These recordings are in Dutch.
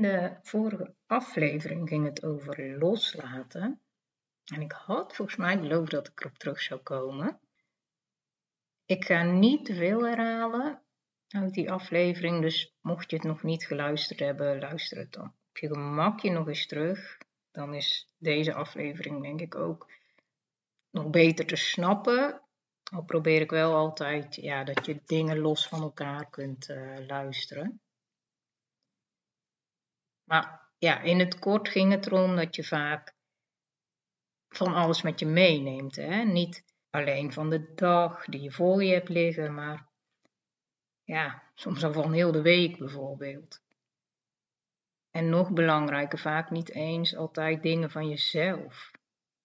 In de vorige aflevering ging het over loslaten. En ik had volgens mij beloofd dat ik erop terug zou komen. Ik ga niet veel herhalen uit die aflevering, dus mocht je het nog niet geluisterd hebben, luister het dan op je gemakje nog eens terug. Dan is deze aflevering denk ik ook nog beter te snappen. Al probeer ik wel altijd ja, dat je dingen los van elkaar kunt uh, luisteren. Maar ja, in het kort ging het erom dat je vaak van alles met je meeneemt. Hè? Niet alleen van de dag die je voor je hebt liggen, maar ja, soms al van heel de week bijvoorbeeld. En nog belangrijker, vaak niet eens altijd dingen van jezelf,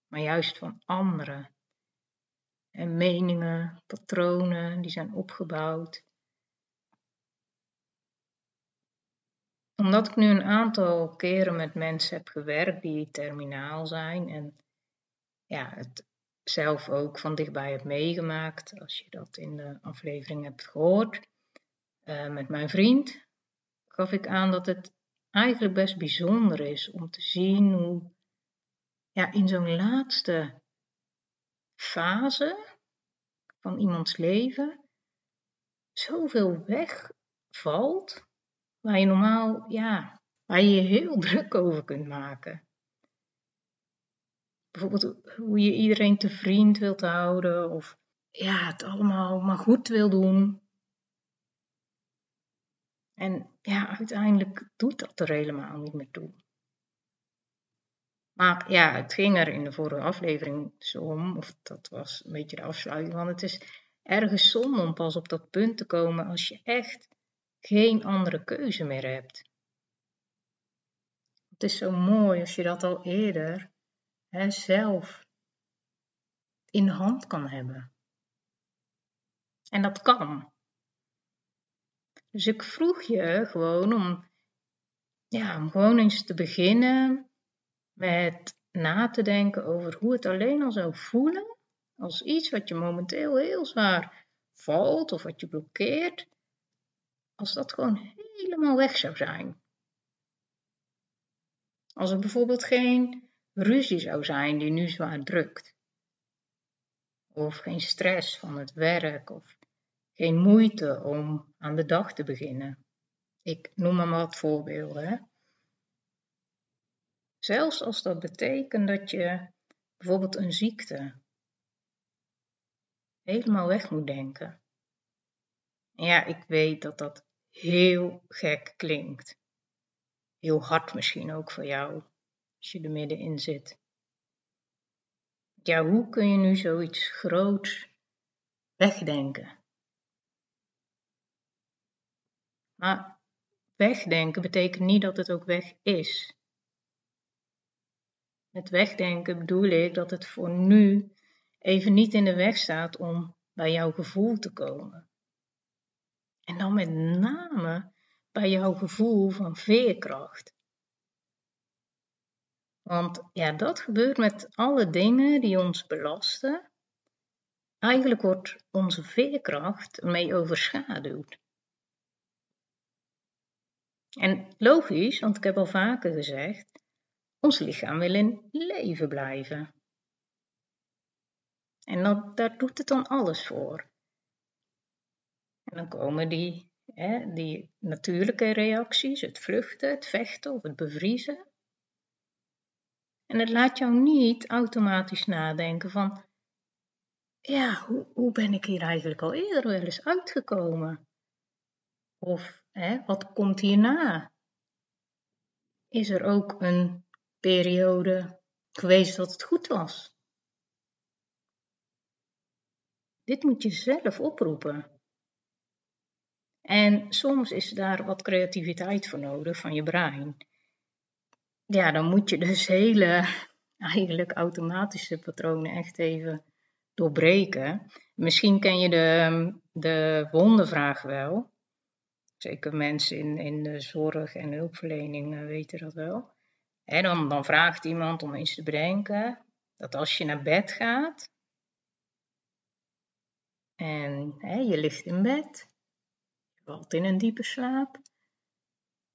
maar juist van anderen. En meningen, patronen die zijn opgebouwd. Omdat ik nu een aantal keren met mensen heb gewerkt die terminaal zijn en ja, het zelf ook van dichtbij heb meegemaakt, als je dat in de aflevering hebt gehoord, uh, met mijn vriend, gaf ik aan dat het eigenlijk best bijzonder is om te zien hoe ja, in zo'n laatste fase van iemands leven zoveel wegvalt waar je normaal, ja, waar je je heel druk over kunt maken. Bijvoorbeeld hoe je iedereen te vriend wilt houden of ja, het allemaal maar goed wil doen. En ja, uiteindelijk doet dat er helemaal niet meer toe. Maar ja, het ging er in de vorige aflevering zo om, of dat was een beetje de afsluiting, want het is ergens zonde om pas op dat punt te komen als je echt geen andere keuze meer hebt. Het is zo mooi als je dat al eerder hè, zelf in hand kan hebben. En dat kan. Dus ik vroeg je gewoon om, ja, om gewoon eens te beginnen met na te denken over hoe het alleen al zou voelen als iets wat je momenteel heel zwaar valt of wat je blokkeert, als dat gewoon helemaal weg zou zijn. Als er bijvoorbeeld geen ruzie zou zijn die nu zwaar drukt. Of geen stress van het werk of geen moeite om aan de dag te beginnen. Ik noem maar wat voorbeelden. Zelfs als dat betekent dat je bijvoorbeeld een ziekte helemaal weg moet denken. ja, ik weet dat dat heel gek klinkt. Heel hard misschien ook voor jou, als je er middenin zit. Ja, hoe kun je nu zoiets groots wegdenken? Maar wegdenken betekent niet dat het ook weg is. Met wegdenken bedoel ik dat het voor nu even niet in de weg staat om bij jouw gevoel te komen. En dan met name bij jouw gevoel van veerkracht. Want ja, dat gebeurt met alle dingen die ons belasten. Eigenlijk wordt onze veerkracht mee overschaduwd. En logisch, want ik heb al vaker gezegd, ons lichaam wil in leven blijven. En dat, daar doet het dan alles voor. En dan komen die, hè, die natuurlijke reacties, het vluchten, het vechten of het bevriezen. En het laat jou niet automatisch nadenken van, ja, hoe, hoe ben ik hier eigenlijk al eerder wel eens uitgekomen? Of hè, wat komt hierna? Is er ook een periode geweest dat het goed was? Dit moet je zelf oproepen. En soms is daar wat creativiteit voor nodig van je brein. Ja, dan moet je dus hele eigenlijk automatische patronen echt even doorbreken. Misschien ken je de, de wondervraag wel. Zeker mensen in, in de zorg en hulpverlening eh, weten dat wel. En dan, dan vraagt iemand om eens te bedenken dat als je naar bed gaat en hè, je ligt in bed, valt in een diepe slaap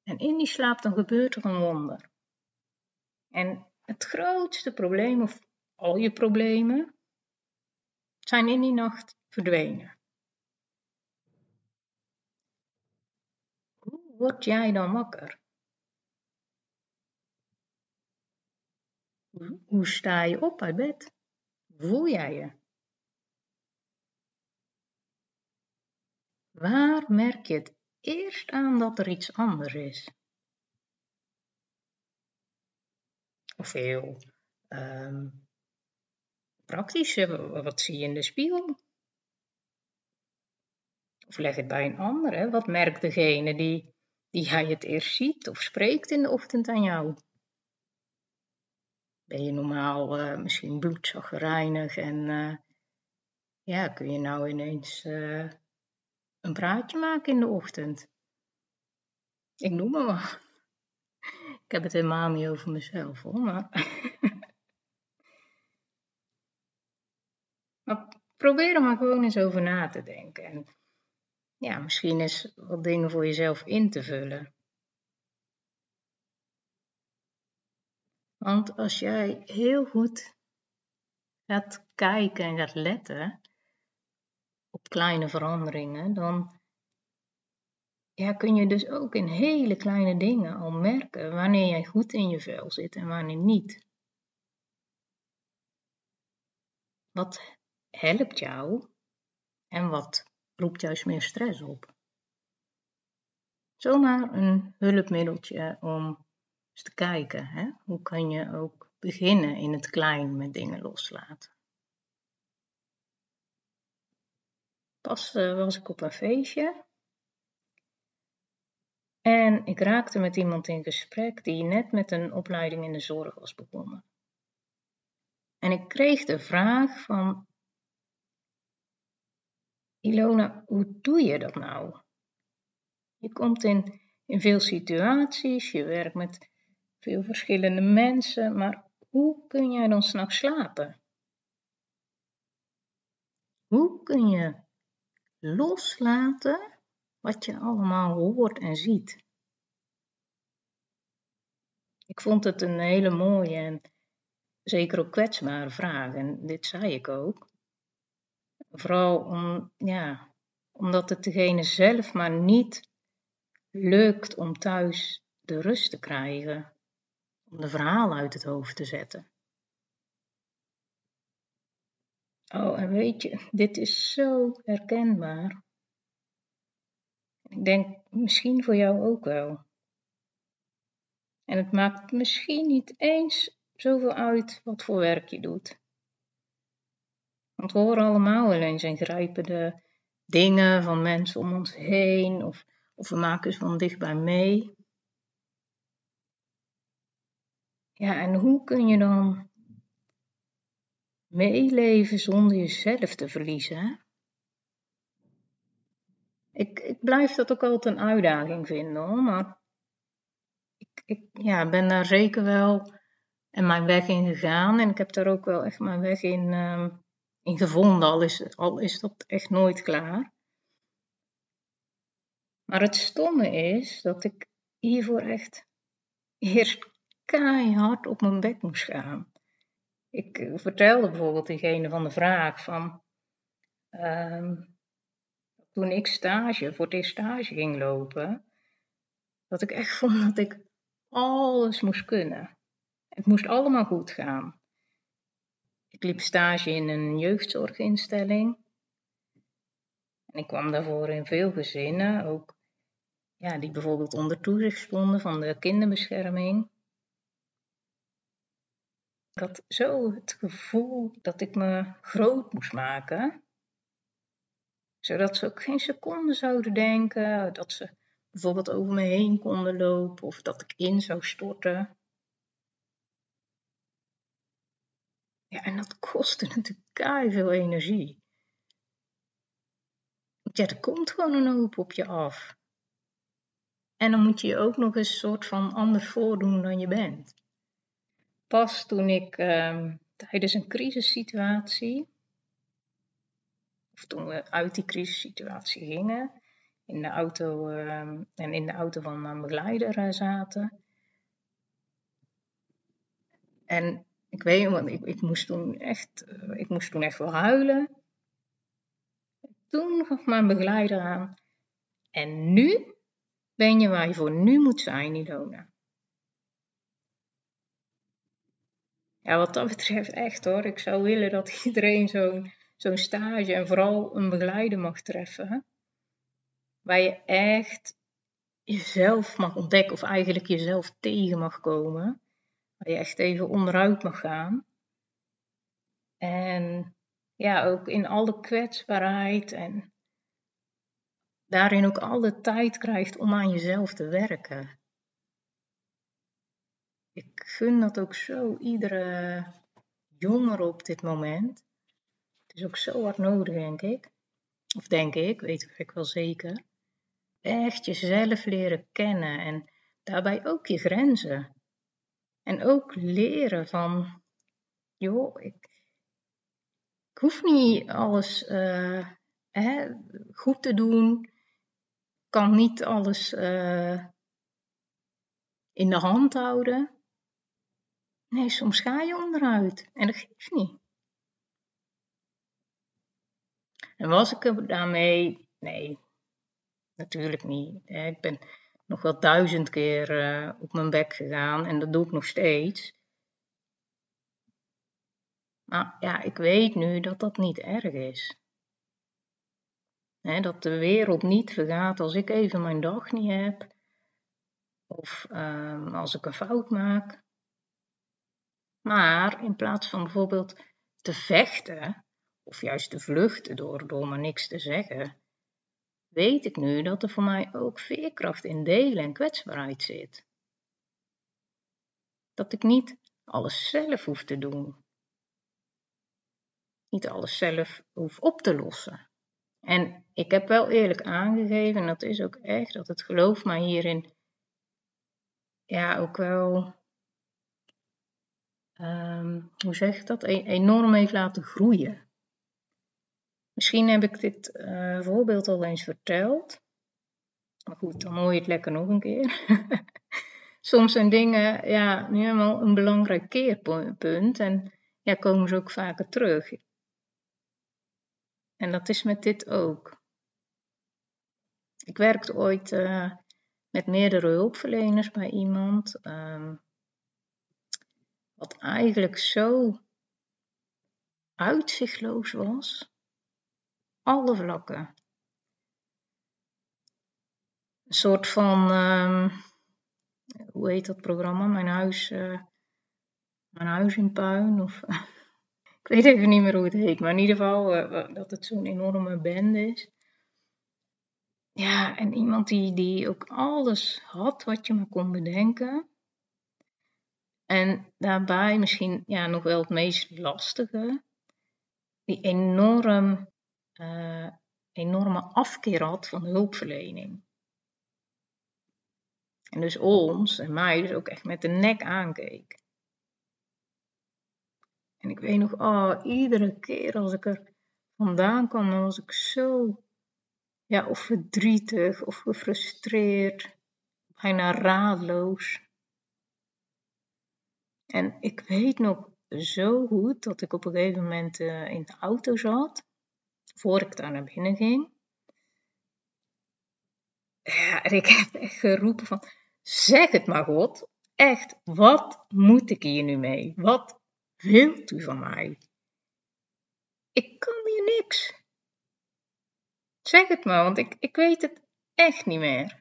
en in die slaap dan gebeurt er een wonder. En het grootste probleem, of al je problemen, zijn in die nacht verdwenen. Hoe word jij dan wakker? Hoe sta je op uit bed? Voel jij je? Waar merk je het eerst aan dat er iets anders is? Of heel um, praktisch, wat zie je in de spiegel? Of leg het bij een ander, wat merkt degene die, die hij het eerst ziet of spreekt in de ochtend aan jou? Ben je normaal uh, misschien bloedzaggerijnig en uh, ja, kun je nou ineens een praatje maken in de ochtend? Ik noem maar wat. Ik heb het helemaal niet over mezelf hoor, maar. maar probeer er maar gewoon eens over na te denken. En ja, misschien eens wat dingen voor jezelf in te vullen. Want als jij heel goed gaat kijken en gaat letten op kleine veranderingen, dan kun je dus ook in hele kleine dingen al merken wanneer jij goed in je vel zit en wanneer niet. Wat helpt jou en wat roept juist meer stress op? Zomaar een hulpmiddeltje om eens te kijken. Hè? Hoe kan je ook beginnen in het klein met dingen loslaten? Pas uh, was ik op een feestje en ik raakte met iemand in gesprek die net met een opleiding in de zorg was begonnen. En ik kreeg de vraag van, Ilona, hoe doe je dat nou? Je komt in, in veel situaties, je werkt met veel verschillende mensen, maar hoe kun jij dan s'nachts slapen? Hoe kun je loslaten wat je allemaal hoort en ziet. Ik vond het een hele mooie en zeker ook kwetsbare vraag en dit zei ik ook. Vooral om, ja, omdat het degene zelf maar niet lukt om thuis de rust te krijgen, om de verhalen uit het hoofd te zetten. Oh, en weet je, dit is zo herkenbaar. Ik denk misschien voor jou ook wel. En het maakt misschien niet eens zoveel uit wat voor werk je doet. Want we horen allemaal wel eens ingrijpende dingen van mensen om ons heen, of, of we maken ze van dichtbij mee. Ja, en hoe kun je dan meeleven zonder jezelf te verliezen? Ik, ik blijf dat ook altijd een uitdaging vinden hoor, maar ik, ik ja, ben daar zeker wel en mijn weg in gegaan en ik heb daar ook wel echt mijn weg in, ehm, in gevonden, al is, al is dat echt nooit klaar. Maar het stomme is dat ik hiervoor echt eerst keihard op mijn bek moest gaan. Ik vertelde bijvoorbeeld diegene van de vraag van, ehm, toen ik stage, voor het stage ging lopen, dat ik echt vond dat ik alles moest kunnen. Het moest allemaal goed gaan. Ik liep stage in een jeugdzorginstelling. En ik kwam daarvoor in veel gezinnen, ook ja, die bijvoorbeeld onder toezicht stonden van de kinderbescherming. Ik had zo het gevoel dat ik me groot moest maken. Zodat ze ook geen seconde zouden denken dat ze bijvoorbeeld over me heen konden lopen of dat ik in zou storten. Ja, en dat kostte natuurlijk keihard veel energie. Ja, er komt gewoon een hoop op je af. En dan moet je je ook nog eens een soort van anders voordoen dan je bent. Pas toen ik ehm, tijdens een crisissituatie, of toen we uit die crisissituatie gingen, in de auto ehm, en in de auto van mijn begeleider uh, zaten. En ik weet, want ik, ik moest toen echt, uh, ik moest toen echt wel huilen. Toen gaf mijn begeleider aan. En nu ben je waar je voor nu moet zijn, Ilona. Ja, wat dat betreft echt hoor. Ik zou willen dat iedereen zo'n zo'n stage en vooral een begeleider mag treffen. Waar je echt jezelf mag ontdekken of eigenlijk jezelf tegen mag komen. Waar je echt even onderuit mag gaan. En ja, ook in alle kwetsbaarheid en daarin ook alle tijd krijgt om aan jezelf te werken. Ik gun dat ook zo iedere jongere op dit moment. Het is ook zo hard nodig, denk ik. Of denk ik, weet ik wel zeker. Echt jezelf leren kennen en daarbij ook je grenzen. En ook leren van, joh, ik, hoef niet alles uh, hè, goed te doen. Ik kan niet alles uh, in de hand houden. Nee, soms ga je onderuit en dat geeft niet. En was ik er daarmee? Nee, natuurlijk niet. Ik ben nog wel duizend keer uh, op mijn bek gegaan en dat doe ik nog steeds. Maar ja, ik weet nu dat dat niet erg is. dat de wereld niet vergaat als ik even mijn dag niet heb. Of um, als ik een fout maak. Maar in plaats van bijvoorbeeld te vechten, of juist te vluchten door, door maar niks te zeggen, weet ik nu dat er voor mij ook veerkracht in delen en kwetsbaarheid zit. Dat ik niet alles zelf hoef te doen. Niet alles zelf hoef op te lossen. En ik heb wel eerlijk aangegeven, en dat is ook echt, dat het geloof mij hierin ja, ook wel um, hoe zeg ik dat, e enorm heeft laten groeien. Misschien heb ik dit uh, voorbeeld al eens verteld. Maar goed, dan hoor je het lekker nog een keer. Soms zijn dingen ja, nu helemaal een belangrijk keerpunt en ja, komen ze ook vaker terug. En dat is met dit ook. Ik werkte ooit uh, met meerdere hulpverleners bij iemand. Wat eigenlijk zo uitzichtloos was. Alle vlakken. Een soort van, um, hoe heet dat programma? Mijn huis, uh, mijn huis in puin. Of, ik weet even niet meer hoe het heet, maar in ieder geval uh, dat het zo'n enorme band is. Ja, en iemand die, die ook alles had wat je maar kon bedenken. En daarbij misschien ja, nog wel het meest lastige, die enorm, uh, enorme afkeer had van hulpverlening. En dus ons en mij dus ook echt met de nek aankeek. En ik weet nog, oh, iedere keer als ik er vandaan kwam, dan was ik zo, ja, of verdrietig of gefrustreerd, bijna raadloos. En ik weet nog zo goed dat ik op een gegeven moment uh, in de auto zat, voor ik daar naar binnen ging. Ja, en ik heb echt geroepen van, zeg het maar God, echt, wat moet ik hier nu mee? Wat wilt u van mij? Ik kan hier niks. Zeg het maar, want ik, ik weet het echt niet meer.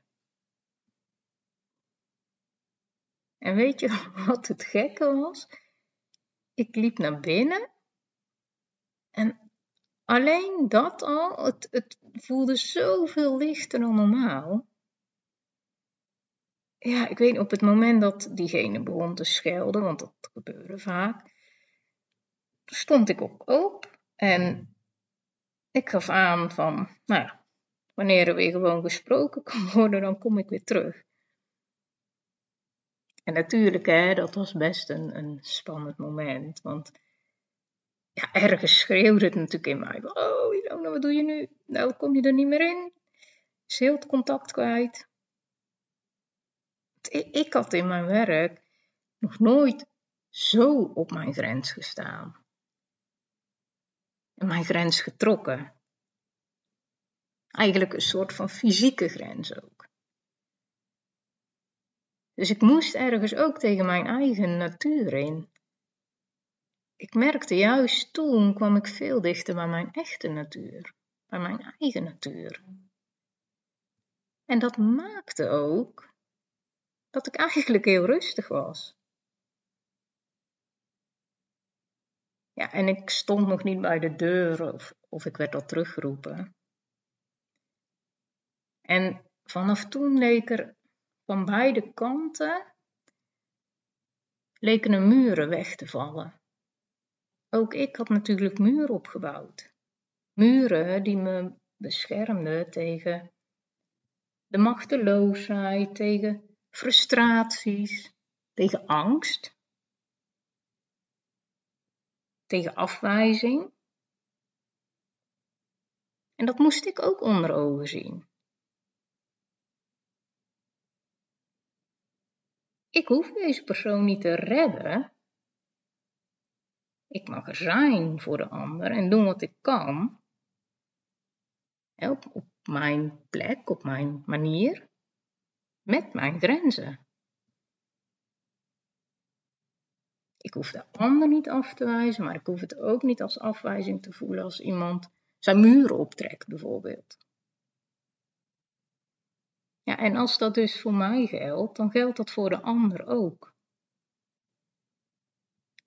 En weet je wat het gekke was? Ik liep naar binnen en alleen dat al, het, het voelde zoveel lichter dan normaal. Ja, ik weet op het moment dat diegene begon te schelden, want dat gebeurde vaak, stond ik ook op en ik gaf aan van, nou, wanneer er weer gewoon gesproken kan worden, dan kom ik weer terug. En natuurlijk, hè, dat was best een, een spannend moment, want ja, ergens schreeuwde het natuurlijk in mij. Oh, Ilona, wat doe je nu? Nou, kom je er niet meer in. Is heel het contact kwijt. Ik had in mijn werk nog nooit zo op mijn grens gestaan. En mijn grens getrokken. Eigenlijk een soort van fysieke grens ook. Dus ik moest ergens ook tegen mijn eigen natuur in. Ik merkte juist toen kwam ik veel dichter bij mijn echte natuur, bij mijn eigen natuur. En dat maakte ook dat ik eigenlijk heel rustig was. Ja, en ik stond nog niet bij de deur of, of ik werd al teruggeroepen. En vanaf toen leek er van beide kanten leken er muren weg te vallen. Ook ik had natuurlijk muren opgebouwd. Muren die me beschermden tegen de machteloosheid, tegen frustraties, tegen angst, tegen afwijzing. En dat moest ik ook onder ogen zien. Ik hoef deze persoon niet te redden. Ik mag er zijn voor de ander en doen wat ik kan. Op, op mijn plek, op mijn manier, met mijn grenzen. Ik hoef de ander niet af te wijzen, maar ik hoef het ook niet als afwijzing te voelen als iemand zijn muren optrekt, bijvoorbeeld. Ja, en als dat dus voor mij geldt, dan geldt dat voor de ander ook.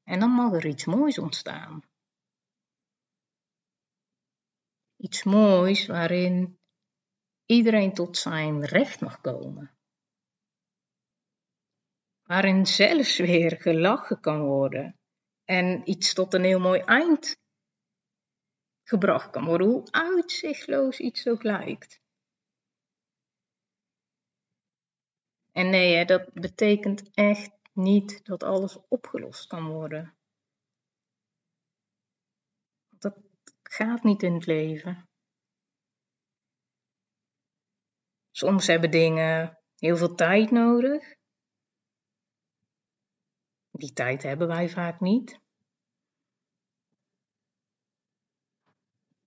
En dan mag er iets moois ontstaan. Iets moois waarin iedereen tot zijn recht mag komen. Waarin zelfs weer gelachen kan worden en iets tot een heel mooi eind gebracht kan worden, hoe uitzichtloos iets ook lijkt. En nee, dat betekent echt niet dat alles opgelost kan worden. Dat gaat niet in het leven. Soms hebben dingen heel veel tijd nodig. Die tijd hebben wij vaak niet.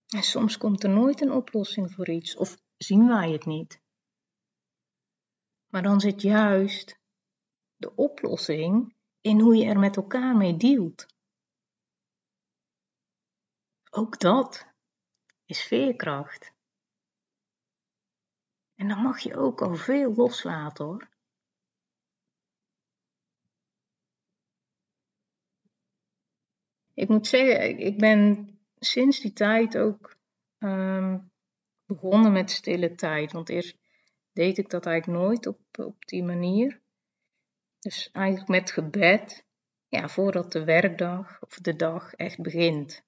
En soms komt er nooit een oplossing voor iets of zien wij het niet. Maar dan zit juist de oplossing in hoe je er met elkaar mee dealt. Ook dat is veerkracht. En dan mag je ook al veel loslaten hoor. Ik moet zeggen, ik ben sinds die tijd ook um, begonnen met stille tijd. Want eerst deed ik dat eigenlijk nooit op, op die manier. Dus eigenlijk met gebed, ja, voordat de werkdag of de dag echt begint.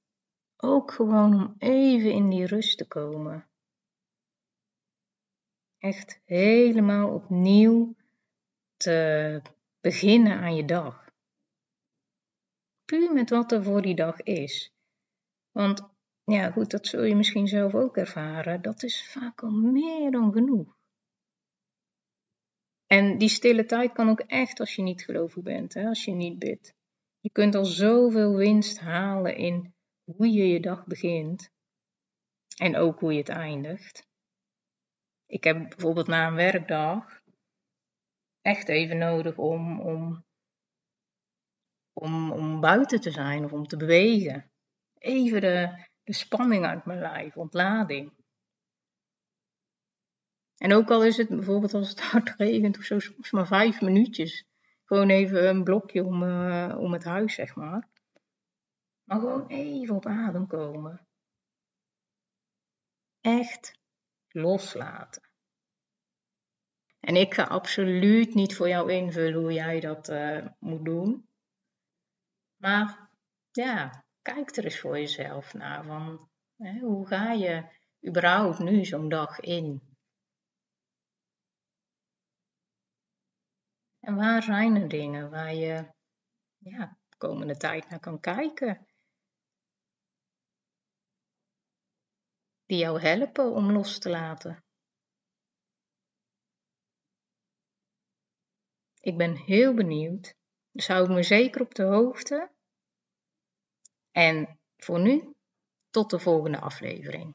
Ook gewoon om even in die rust te komen. Echt helemaal opnieuw te beginnen aan je dag. Puur met wat er voor die dag is. Want ja, goed, dat zul je misschien zelf ook ervaren. Dat is vaak al meer dan genoeg. En die stille tijd kan ook echt als je niet gelovig bent, hè, als je niet bidt. Je kunt al zoveel winst halen in hoe je je dag begint en ook hoe je het eindigt. Ik heb bijvoorbeeld na een werkdag echt even nodig om, om, om, om buiten te zijn of om te bewegen. Even de, de spanning uit mijn lijf, ontlading. En ook al is het bijvoorbeeld als het hard regent of zo, soms maar vijf minuutjes. Gewoon even een blokje om, uh, om het huis, zeg maar. Maar gewoon even op adem komen. echt loslaten. En ik ga absoluut niet voor jou invullen hoe jij dat uh, moet doen. Maar ja, kijk er eens voor jezelf naar. Van, hè, hoe ga je überhaupt nu zo'n dag in? En waar zijn er dingen waar je ja, de komende tijd naar kan kijken? Die jou helpen om los te laten. Ik ben heel benieuwd, dus hou me zeker op de hoogte. En voor nu, tot de volgende aflevering.